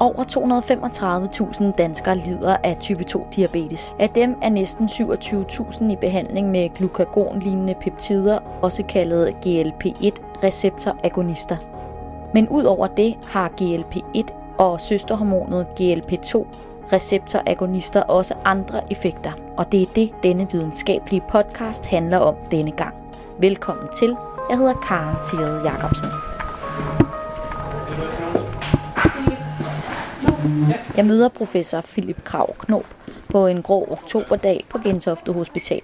Over 235.000 danskere lider af type 2-diabetes. Af dem er næsten 27.000 i behandling med glukagon-lignende peptider, også kaldet GLP-1-receptoragonister. Men udover det har GLP-1 og søsterhormonet GLP-2 receptoragonister også andre effekter, og det er det, denne videnskabelige podcast handler om denne gang. Velkommen til. Jeg hedder Karen Sigrid Jacobsen. Jeg møder professor Philip Krav Knob på en grå oktoberdag på Gentofte Hospital.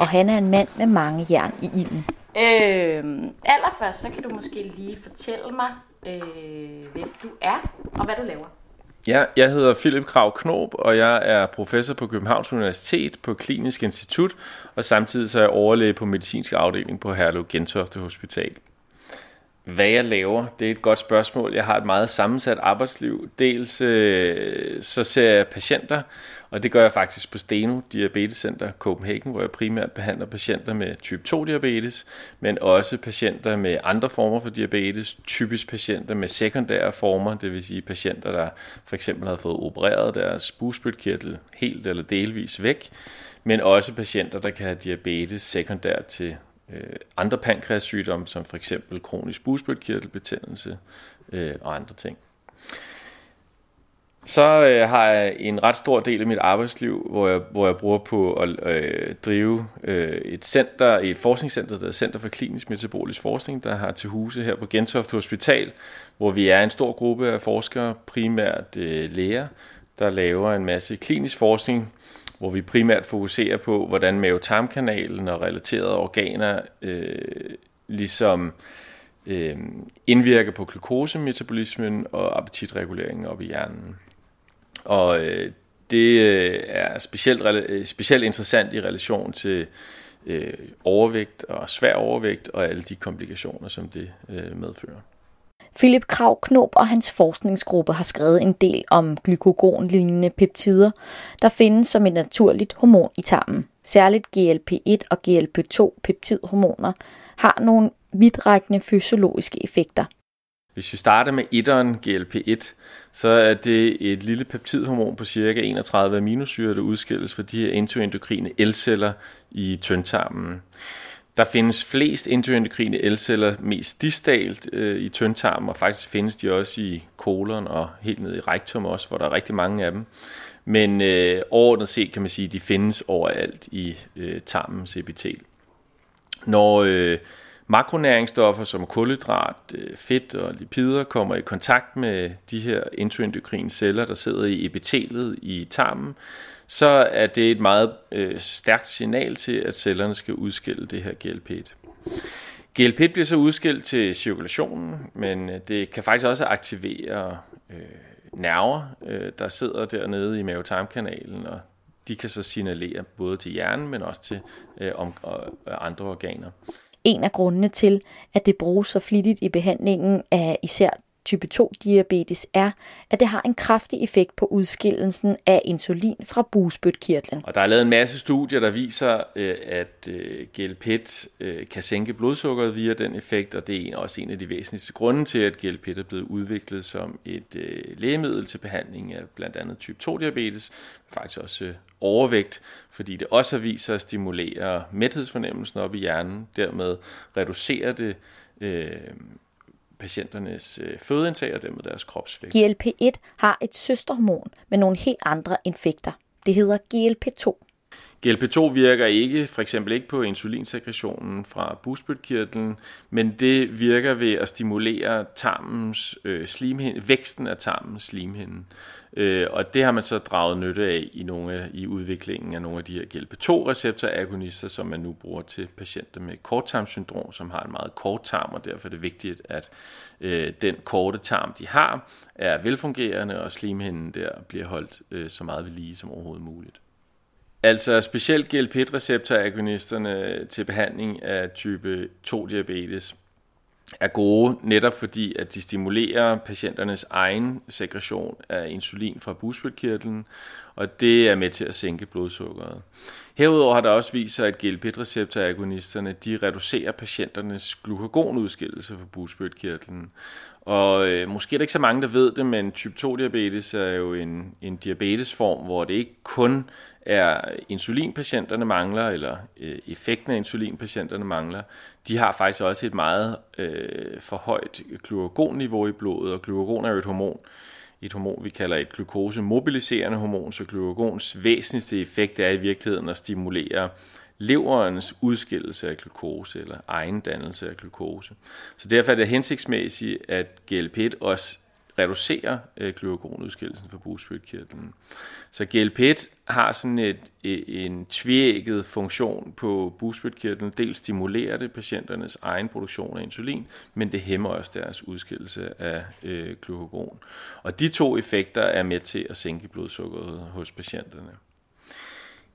Og han er en mand med mange jern i ilden. Øh, allerførst, så kan du måske lige fortælle mig, øh, hvem du er og hvad du laver. Ja, jeg hedder Philip Krav Knob, og jeg er professor på Københavns Universitet på Klinisk Institut, og samtidig så er jeg overlæge på medicinsk afdeling på Herlev Gentofte Hospital. Hvad jeg laver, det er et godt spørgsmål. Jeg har et meget sammensat arbejdsliv. Dels øh, så ser jeg patienter, og det gør jeg faktisk på Steno Diabetes Center Copenhagen, hvor jeg primært behandler patienter med type 2 diabetes, men også patienter med andre former for diabetes, typisk patienter med sekundære former, det vil sige patienter, der for eksempel har fået opereret deres bugspytkirtel helt eller delvis væk, men også patienter, der kan have diabetes sekundært til øh, andre pankreassygdomme, som for eksempel kronisk bugspytkirtelbetændelse øh, og andre ting. Så øh, har jeg en ret stor del af mit arbejdsliv, hvor jeg, hvor jeg bruger på at øh, drive øh, et center, et forskningscenter, der er Center for Klinisk Metabolisk Forskning, der har til huse her på Gentofte Hospital, hvor vi er en stor gruppe af forskere, primært øh, læger, der laver en masse klinisk forskning, hvor vi primært fokuserer på, hvordan mavetarmkanalen og relaterede organer øh, ligesom øh, indvirker på glukosemetabolismen og appetitreguleringen op i hjernen. Og øh, det øh, er specielt, øh, specielt interessant i relation til øh, overvægt og svær overvægt og alle de komplikationer, som det øh, medfører. Philip Krav Knob og hans forskningsgruppe har skrevet en del om glykogonlignende peptider, der findes som et naturligt hormon i tarmen. Særligt GLP-1 og GLP-2 peptidhormoner har nogle vidtrækkende fysiologiske effekter. Hvis vi starter med etteren GLP-1, så er det et lille peptidhormon på ca. 31 aminosyre, der udskilles fra de her endoendokrine elceller i tyndtarmen. Der findes flest endoendokrine elceller mest distalt øh, i tyndtarmen, og faktisk findes de også i kolon og helt ned i rektum også, hvor der er rigtig mange af dem. Men øh, overordnet set kan man sige, at de findes overalt i øh, tarmens epitel. Når øh, makronæringsstoffer som kulhydrat, øh, fedt og lipider kommer i kontakt med de her endoendokrine celler, der sidder i epitelet i tarmen, så er det et meget øh, stærkt signal til, at cellerne skal udskille det her GLP-1. GLP-1 bliver så udskilt til cirkulationen, men øh, det kan faktisk også aktivere øh, nerver, øh, der sidder dernede i mavetarmkanalen, og de kan så signalere både til hjernen, men også til øh, om, og, og andre organer. En af grundene til, at det bruges så flittigt i behandlingen af især type 2-diabetes er, at det har en kraftig effekt på udskillelsen af insulin fra bugspytkirtlen. Og der er lavet en masse studier, der viser, øh, at øh, GLP-1 øh, kan sænke blodsukkeret via den effekt, og det er også en af de væsentligste grunde til, at GLP-1 er blevet udviklet som et lægemiddel til behandling af blandt andet type 2-diabetes, faktisk også overvægt, fordi det også har vist sig at stimulere mæthedsfornemmelsen op i hjernen, dermed reducerer det øh, patienternes øh, fødeindtag og dermed deres kropsvægt. GLP-1 har et søsterhormon med nogle helt andre infekter. Det hedder GLP-2. GLP-2 virker ikke, for eksempel ikke på insulinsekretionen fra bugspytkirtlen, men det virker ved at stimulere tarmens øh, slimhinde, væksten af tarmens slimhinde. Øh, og det har man så draget nytte af i, nogle, i udviklingen af nogle af de her GLP-2-receptoragonister, som man nu bruger til patienter med korttarmsyndrom, som har en meget kort tarm, og derfor er det vigtigt, at øh, den korte tarm, de har, er velfungerende, og slimhinden der bliver holdt øh, så meget ved lige som overhovedet muligt. Altså specielt GLP-receptoragonisterne til behandling af type 2-diabetes er gode, netop fordi at de stimulerer patienternes egen sekretion af insulin fra bugspytkirtlen, og det er med til at sænke blodsukkeret. Herudover har der også vist sig, at GLP-receptoragonisterne de reducerer patienternes glukagonudskillelse fra bugspytkirtlen. Og øh, måske er der ikke så mange, der ved det, men type 2-diabetes er jo en, en diabetesform, hvor det ikke kun er insulinpatienterne mangler, eller øh, effekten af insulinpatienterne mangler. De har faktisk også et meget øh, for højt glukagonniveau i blodet, og glukagon er jo et hormon, et hormon, vi kalder et glukosemobiliserende hormon, så glukagons væsentligste effekt er i virkeligheden at stimulere leverens udskillelse af glukose eller egen dannelse af glukose. Så derfor er det hensigtsmæssigt, at GLP-1 også reducerer øh, glukagonudskillelsen fra bugspytkirtlen. Så GLP-1 har sådan et, øh, en tvækket funktion på bugspytkirtlen. Dels stimulerer det patienternes egen produktion af insulin, men det hæmmer også deres udskillelse af øh, glukagon. Og de to effekter er med til at sænke blodsukkeret hos patienterne.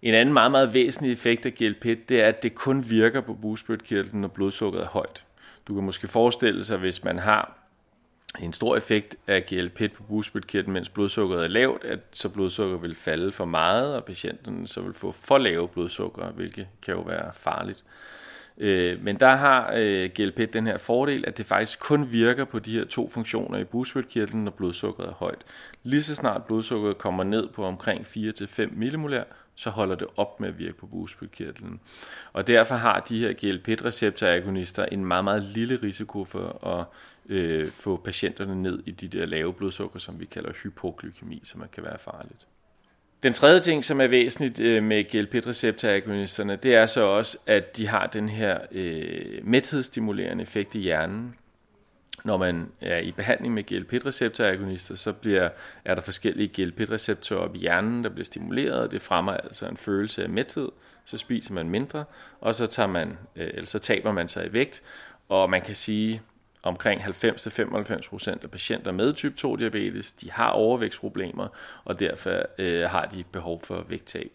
En anden meget, meget væsentlig effekt af GLP-1, det er, at det kun virker på bugspytkirtlen, når blodsukkeret er højt. Du kan måske forestille sig, hvis man har en stor effekt af GLP på bugspytkirtlen, mens blodsukkeret er lavt, at så blodsukker vil falde for meget, og patienten så vil få for lave blodsukker, hvilket kan jo være farligt. Øh, men der har øh, GLP den her fordel, at det faktisk kun virker på de her to funktioner i bugspytkirtlen, når blodsukkeret er højt. Lige så snart blodsukkeret kommer ned på omkring 4-5 millimolær, så holder det op med at virke på bugspytkirtlen. Og derfor har de her GLP-receptoragonister en meget, meget lille risiko for at øh, få patienterne ned i de der lave blodsukker, som vi kalder hypoglykemi, som kan være farligt. Den tredje ting, som er væsentligt øh, med GLP-receptoragonisterne, det er så også, at de har den her øh, mæthedsstimulerende effekt i hjernen. Når man er i behandling med GLP-receptoragonister, så bliver, er der forskellige GLP-receptorer op i hjernen, der bliver stimuleret, og det fremmer altså en følelse af mæthed. Så spiser man mindre, og så, tager man, øh, eller så taber man sig i vægt. Og man kan sige, omkring 90-95% af patienter med type 2 diabetes, de har overvægtsproblemer, og derfor øh, har de behov for vægttab.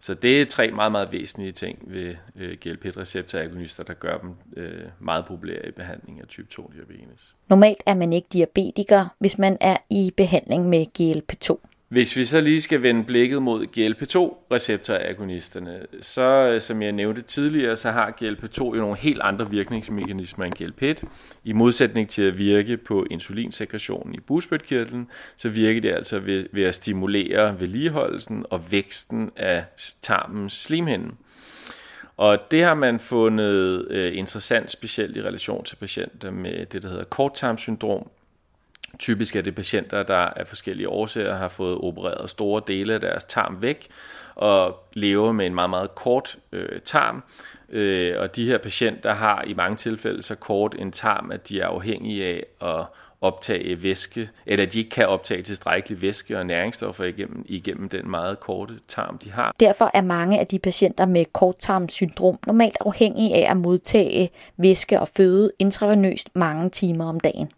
Så det er tre meget, meget væsentlige ting ved øh, GLP-receptoragonister, der gør dem øh, meget populære i behandling af type 2 diabetes. Normalt er man ikke diabetiker, hvis man er i behandling med GLP-2. Hvis vi så lige skal vende blikket mod GLP-2-receptoragonisterne, så øh, som jeg nævnte tidligere, så har GLP-2 jo nogle helt andre virkningsmekanismer end GLP-1. I modsætning til at virke på insulinsekretionen i bugspytkirtlen, så virker det altså ved, ved at stimulere vedligeholdelsen og væksten af tarmens slimhinde. Og det har man fundet øh, interessant, specielt i relation til patienter med det, der hedder korttarmsyndrom, Typisk er det patienter, der af forskellige årsager har fået opereret store dele af deres tarm væk og lever med en meget, meget kort øh, tarm. Øh, og de her patienter har i mange tilfælde så kort en tarm, at de er afhængige af at optage væske, eller at de ikke kan optage tilstrækkelig væske og næringsstoffer igennem, igennem den meget korte tarm, de har. Derfor er mange af de patienter med korttarmsyndrom normalt afhængige af at modtage væske og føde intravenøst mange timer om dagen.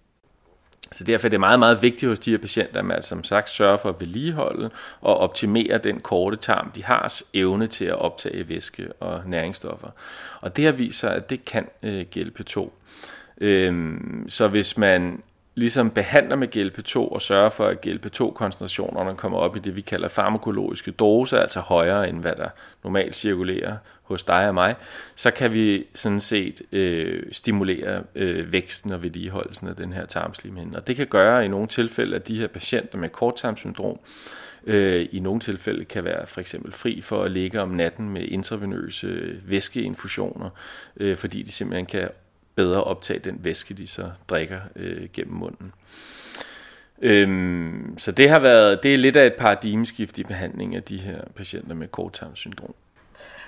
Så derfor er det meget, meget vigtigt hos de her patienter, at man som sagt sørger for at vedligeholde og optimere den korte tarm, de har evne til at optage væske og næringsstoffer. Og det har vist sig, at det kan øh, GLP-2. Øhm, så hvis man ligesom behandler med GLP-2 og sørger for, at GLP-2-koncentrationerne kommer op i det, vi kalder farmakologiske doser, altså højere end hvad der normalt cirkulerer hos dig og mig, så kan vi sådan set øh, stimulere øh, væksten og vedligeholdelsen af den her tarmslimhinde. Og det kan gøre i nogle tilfælde, at de her patienter med korttarmsyndrom øh, i nogle tilfælde kan være for eksempel fri for at ligge om natten med intravenøse øh, væskeinfusioner, øh, fordi de simpelthen kan bedre optage den væske, de så drikker øh, gennem munden. Øhm, så det har været, det er lidt af et paradigmeskift i behandling af de her patienter med korttarmsyndrom.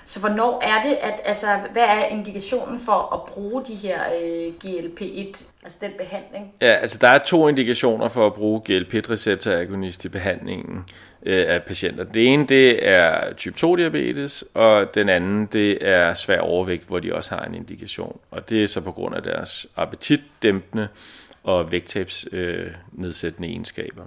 Så hvornår er det, at, altså, hvad er indikationen for at bruge de her øh, GLP-1, altså den behandling? Ja, altså der er to indikationer for at bruge GLP-1-receptoragonist i behandlingen øh, af patienter. Det ene, det er type 2 diabetes, og den anden, det er svær overvægt, hvor de også har en indikation. Og det er så på grund af deres appetitdæmpende og vægttabsnedsættende øh, egenskaber.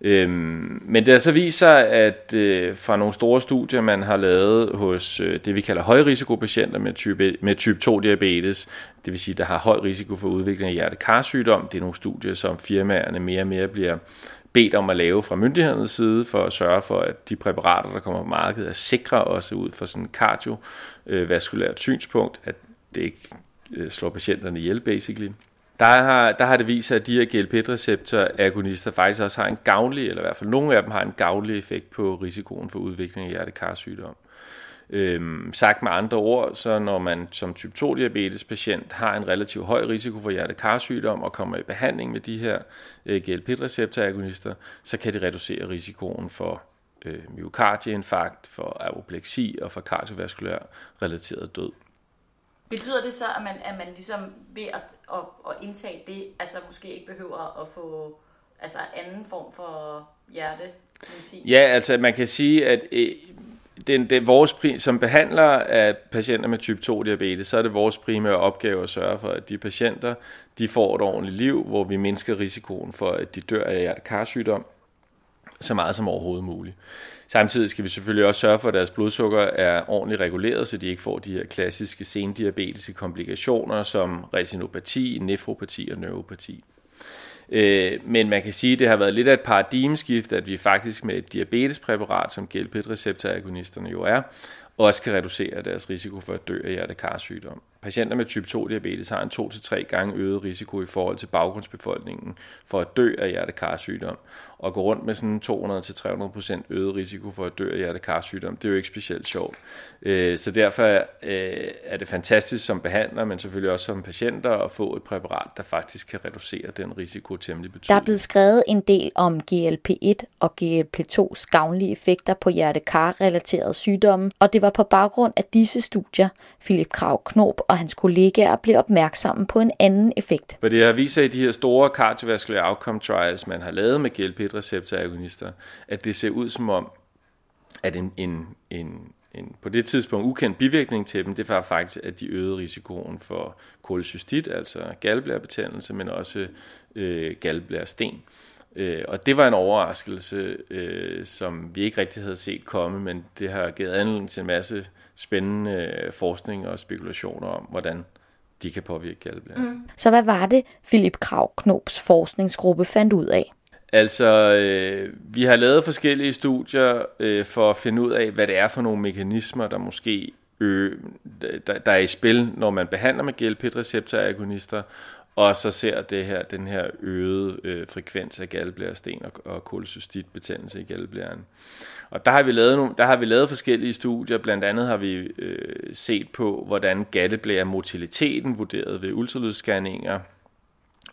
Øhm, men det har så vist sig, at øh, fra nogle store studier, man har lavet hos øh, det, vi kalder højrisikopatienter med type, med type 2 diabetes, det vil sige, der har høj risiko for udvikling af hjertekarsygdom, det er nogle studier, som firmaerne mere og mere bliver bedt om at lave fra myndighedernes side, for at sørge for, at de præparater, der kommer på markedet, er sikre også ud fra sådan en kardiovaskulært synspunkt, at det ikke øh, slår patienterne ihjel, basically. Der har, der har det vist sig, at de her GLP-receptor-agonister faktisk også har en gavnlig, eller i hvert fald nogle af dem har en gavnlig effekt på risikoen for udvikling af hjertekarsygdom. Øhm, sagt med andre ord, så når man som type 2 diabetes patient har en relativt høj risiko for hjertekarsygdom og kommer i behandling med de her øh, GLP-receptoragonister, så kan det reducere risikoen for øh, myokardieinfarkt, for apopleksi og for kardiovaskulær relateret død. Betyder det så, at man, at man ligesom ved at, at, at indtage det, altså måske ikke behøver at få altså anden form for hjerte? Ja, altså man kan sige, at øh, den, den, vores prim, som behandler af patienter med type 2 diabetes, så er det vores primære opgave at sørge for, at de patienter de får et ordentligt liv, hvor vi mindsker risikoen for, at de dør af hjertekarsygdom så meget som overhovedet muligt. Samtidig skal vi selvfølgelig også sørge for, at deres blodsukker er ordentligt reguleret, så de ikke får de her klassiske sendiabetiske komplikationer som retinopati, nefropati og neuropati. Øh, men man kan sige, at det har været lidt af et paradigmeskift, at vi faktisk med et diabetespræparat, som GLP-receptoragonisterne jo er, også kan reducere deres risiko for at dø af hjertekarsygdom. Patienter med type 2 diabetes har en 2-3 gange øget risiko i forhold til baggrundsbefolkningen for at dø af hjertekarsygdom. Og gå rundt med sådan 200-300% øget risiko for at dø af hjertekarsygdom, det er jo ikke specielt sjovt. Øh, så derfor øh, er det fantastisk som behandler, men selvfølgelig også som patienter at få et præparat, der faktisk kan reducere den risiko temmelig betydeligt. Der er blevet skrevet en del om GLP-1 og GLP-2's gavnlige effekter på hjertekarrelaterede sygdomme, og det var på baggrund af disse studier, Philip Krav Knob og hans kollegaer blev opmærksomme på en anden effekt. For det har vist sig i de her store kardiovaskulære outcome trials, man har lavet med GLP-1-receptoragonister, at det ser ud som om, at en, en, en, en på det tidspunkt ukendt bivirkning til dem, det var faktisk, at de øgede risikoen for kolesystit, altså galdblærebetændelse, men også øh, galdblæresten. Øh, og det var en overraskelse, øh, som vi ikke rigtig havde set komme, men det har givet anledning til en masse spændende øh, forskning og spekulationer om, hvordan de kan påvirke galdblæren. Mm. Så hvad var det, Philip Krav Knops forskningsgruppe fandt ud af? Altså, øh, vi har lavet forskellige studier øh, for at finde ud af, hvad det er for nogle mekanismer, der måske øh, der, der er i spil, når man behandler med GLP-receptoragonister, og så ser det her, den her øgede øh, frekvens af galdblæresten og, og kolocystitbetændelse i galdblæren. Og der har vi lavet nogle, der har vi lavet forskellige studier, blandt andet har vi øh, set på, hvordan galdeblæremotiliteten vurderet ved ultralydsscanninger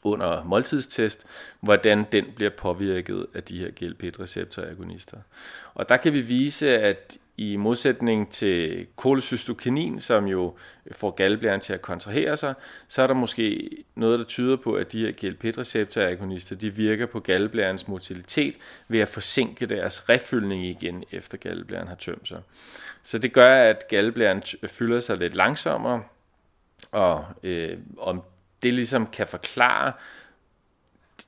under måltidstest, hvordan den bliver påvirket af de her GLP-receptoragonister. Og der kan vi vise, at i modsætning til kolocystokinin, som jo får galdeblæren til at kontrahere sig, så er der måske noget, der tyder på, at de her GLP-receptoragonister, de virker på galdeblærens motilitet ved at forsinke deres refyldning igen, efter galdeblæren har tømt sig. Så det gør, at galdeblæren fylder sig lidt langsommere, og øh, om det ligesom kan forklare,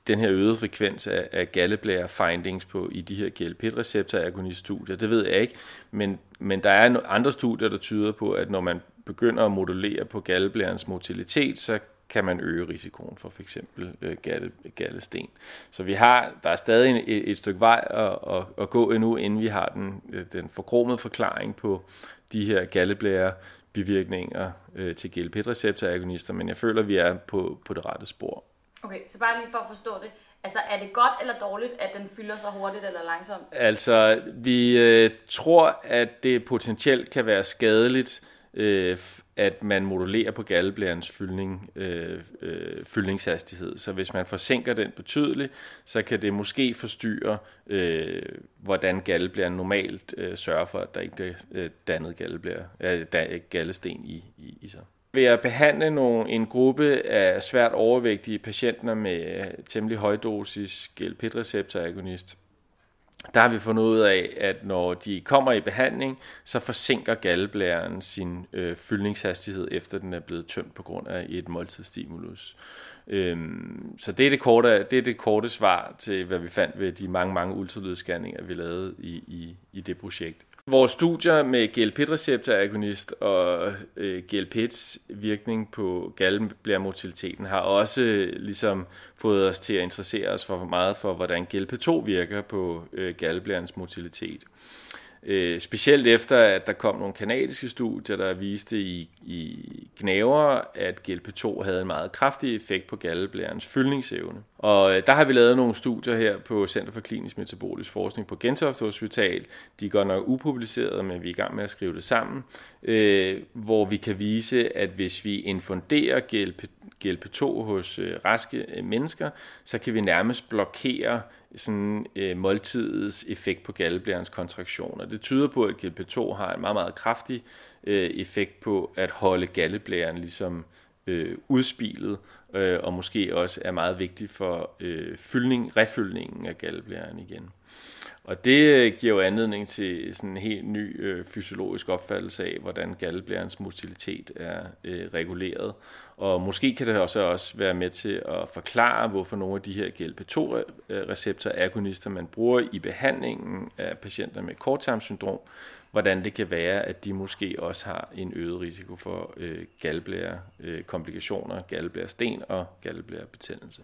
den her øgede frekvens af, af galleblære findings på i de her GLP-receptor agoniststudier, det ved jeg ikke, men, men der er andre studier, der tyder på, at når man begynder at modulere på galdeblærens motilitet, så kan man øge risikoen for f.eks. Øh, galle, gallesten. Så vi har, der er stadig et, et stykke vej at, at, at gå endnu, inden vi har den, øh, den forkromede forklaring på de her galleblære bivirkninger øh, til GLP-receptoragonister, men jeg føler, at vi er på, på det rette spor. Okay, så bare lige for at forstå det. Altså, er det godt eller dårligt, at den fylder sig hurtigt eller langsomt? Altså, vi øh, tror, at det potentielt kan være skadeligt, øh, øh, at man modulerer på galleblærens fyldning, øh, øh, fyldningshastighed. Så hvis man forsinker den betydeligt, så kan det måske forstyrre, øh, hvordan galleblæren normalt øh, sørger for, at der ikke bliver øh, dannet galdeblære, øh, gallesten i, i, i sig. Ved at behandle nogle, en gruppe af svært overvægtige patienter med øh, temmelig højdosis GLP-receptoragonist, der har vi fundet ud af, at når de kommer i behandling, så forsinker galdeblæren sin øh, fyldningshastighed, efter den er blevet tømt på grund af et måltidsstimulus. Øhm, så det er det, korte, det er det korte svar til, hvad vi fandt ved de mange, mange ultralydsscanninger, vi lavede i, i, i det projekt. Vores studier med GLP-receptoragonist og øh, GLP's virkning på galdeblærmotiliteten har også øh, ligesom fået os til at interessere os for meget for, hvordan GLP-2 virker på øh, galdeblærens motilitet. Øh, specielt efter, at der kom nogle kanadiske studier, der viste i, i gnaver, at GLP-2 havde en meget kraftig effekt på galdeblærens fyldningsevne. Og øh, der har vi lavet nogle studier her på Center for Klinisk Metabolisk Forskning på Gentofte Hospital. De er godt nok upublicerede, men vi er i gang med at skrive det sammen, øh, hvor vi kan vise, at hvis vi infunderer GLP, GLP-2 hos øh, raske øh, mennesker, så kan vi nærmest blokere sådan øh, måltidets effekt på galdeblærens kontraktioner. Det tyder på, at GLP-2 har en meget, meget kraftig øh, effekt på at holde galdeblæren ligesom øh, udspilet, øh, og måske også er meget vigtig for øh, fyldning, refyldningen af galdeblæren igen. Og det øh, giver jo anledning til sådan en helt ny øh, fysiologisk opfattelse af, hvordan galdeblærens motilitet er øh, reguleret. Og måske kan det også, også være med til at forklare, hvorfor nogle af de her GLP-2-receptoragonister, øh, man bruger i behandlingen af patienter med korttarmsyndrom, hvordan det kan være, at de måske også har en øget risiko for øh, galdeblære øh, komplikationer, galdeblæresten og galdeblærebetændelse.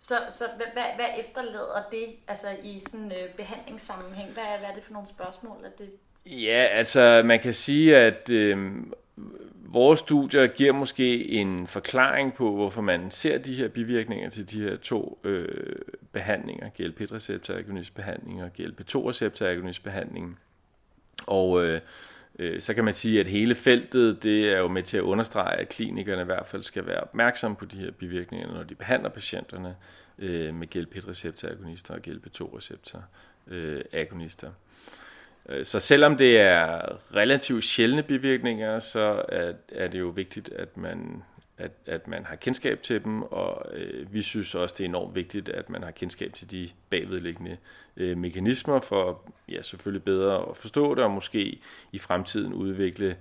Så, så hvad, hvad, hvad efterlader det altså i sådan øh, behandlingssammenhæng? Hvad er, hvad er det for nogle spørgsmål? Er det... Ja, altså man kan sige, at øh, vores studier giver måske en forklaring på, hvorfor man ser de her bivirkninger til de her to øh, behandlinger, GLP-receptoragonistbehandling og GLP-2-receptoragonistbehandling. Og øh, Øh, så kan man sige, at hele feltet, det er jo med til at understrege, at klinikerne i hvert fald skal være opmærksomme på de her bivirkninger, når de behandler patienterne øh, med GLP-receptoragonister og GLP-2-receptoragonister. Øh, så selvom det er relativt sjældne bivirkninger, så er det jo vigtigt, at man at, at man har kendskab til dem, og øh, vi synes også, det er enormt vigtigt, at man har kendskab til de bagvedliggende øh, mekanismer, for ja, selvfølgelig bedre at forstå det, og måske i fremtiden udvikle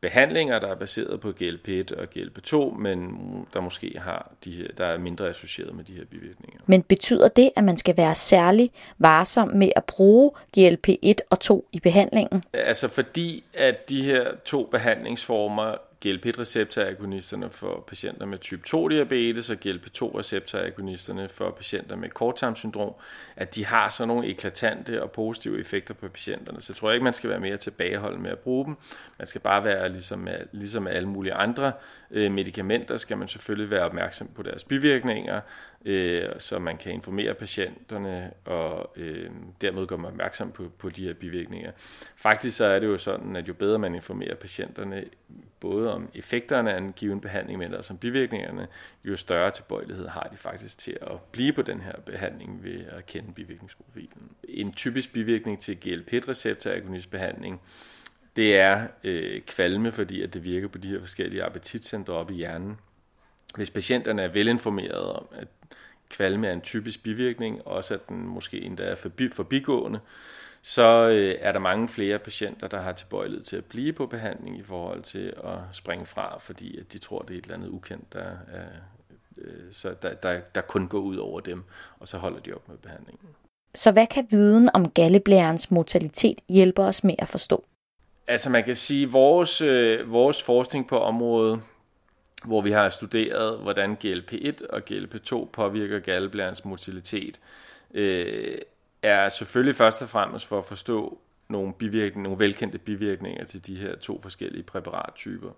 behandlinger, der er baseret på GLP-1 og GLP-2, men der måske har de her, der er mindre associeret med de her bivirkninger. Men betyder det, at man skal være særlig varsom med at bruge GLP-1 og 2 i behandlingen? Altså fordi, at de her to behandlingsformer GLP-receptoragonisterne for patienter med type 2-diabetes og GLP-2-receptoragonisterne for patienter med korttarmsyndrom, at de har sådan nogle eklatante og positive effekter på patienterne. Så jeg tror ikke, man skal være mere tilbageholden med at bruge dem. Man skal bare være ligesom, ligesom med alle mulige andre øh, medicamenter, skal man selvfølgelig være opmærksom på deres bivirkninger, øh, så man kan informere patienterne og øh, dermed gøre opmærksom på, på de her bivirkninger. Faktisk så er det jo sådan, at jo bedre man informerer patienterne, både om effekterne af en given behandling, men også om bivirkningerne, jo større tilbøjelighed har de faktisk til at blive på den her behandling ved at kende bivirkningsprofilen. En typisk bivirkning til GLP-receptoragonistbehandling, det er øh, kvalme, fordi at det virker på de her forskellige appetitcentre op i hjernen. Hvis patienterne er velinformerede om, at kvalme er en typisk bivirkning, også at den måske endda er forbi, forbigående, så øh, er der mange flere patienter, der har tilbøjelighed til at blive på behandling i forhold til at springe fra, fordi at de tror, det er et eller andet ukendt, der, er, øh, så der, der, der kun går ud over dem, og så holder de op med behandlingen. Så hvad kan viden om galleblærens mortalitet hjælpe os med at forstå? Altså man kan sige, at vores, øh, vores forskning på området hvor vi har studeret, hvordan GLP-1 og GLP-2 påvirker galdeblærens motilitet, øh, er selvfølgelig først og fremmest for at forstå nogle, bivirkninger, nogle velkendte bivirkninger til de her to forskellige præparattyper.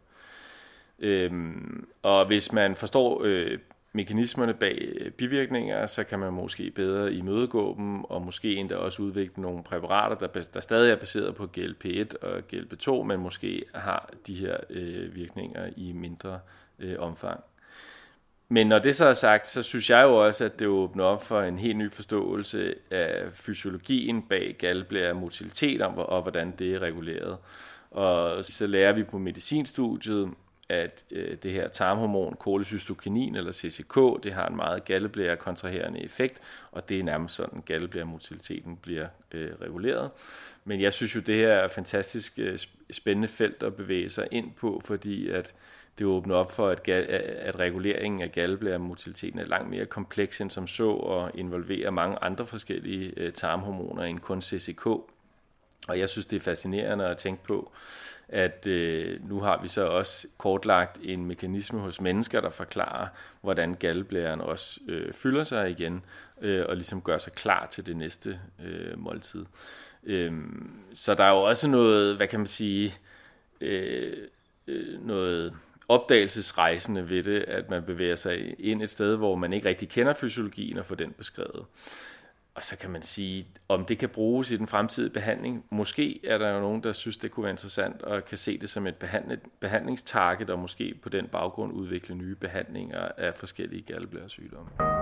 Øhm, og hvis man forstår øh, mekanismerne bag øh, bivirkninger, så kan man måske bedre imødegå dem, og måske endda også udvikle nogle præparater, der, der stadig er baseret på GLP-1 og GLP-2, men måske har de her øh, virkninger i mindre øh, omfang. Men når det så er sagt, så synes jeg jo også, at det åbner op for en helt ny forståelse af fysiologien bag galblære motilitet og, og hvordan det er reguleret. Og så lærer vi på medicinstudiet, at øh, det her tarmhormon, kolecystokinin eller CCK, det har en meget galleblære kontraherende effekt, og det er nærmest sådan, galleblæremotiliteten bliver øh, reguleret. Men jeg synes jo, det her er fantastisk øh, spændende felt at bevæge sig ind på, fordi at det åbner op for, at, at reguleringen af galdeblæremotaliteten er langt mere kompleks end som så, og involverer mange andre forskellige øh, tarmhormoner end kun CCK. Og jeg synes, det er fascinerende at tænke på, at øh, nu har vi så også kortlagt en mekanisme hos mennesker, der forklarer, hvordan galblæren også øh, fylder sig igen, øh, og ligesom gør sig klar til det næste øh, måltid. Øh, så der er jo også noget, hvad kan man sige, øh, øh, noget opdagelsesrejsende ved det, at man bevæger sig ind et sted, hvor man ikke rigtig kender fysiologien og får den beskrevet. Og så kan man sige, om det kan bruges i den fremtidige behandling. Måske er der jo nogen, der synes, det kunne være interessant og kan se det som et behandlingstarget og måske på den baggrund udvikle nye behandlinger af forskellige galdeblæresygdomme.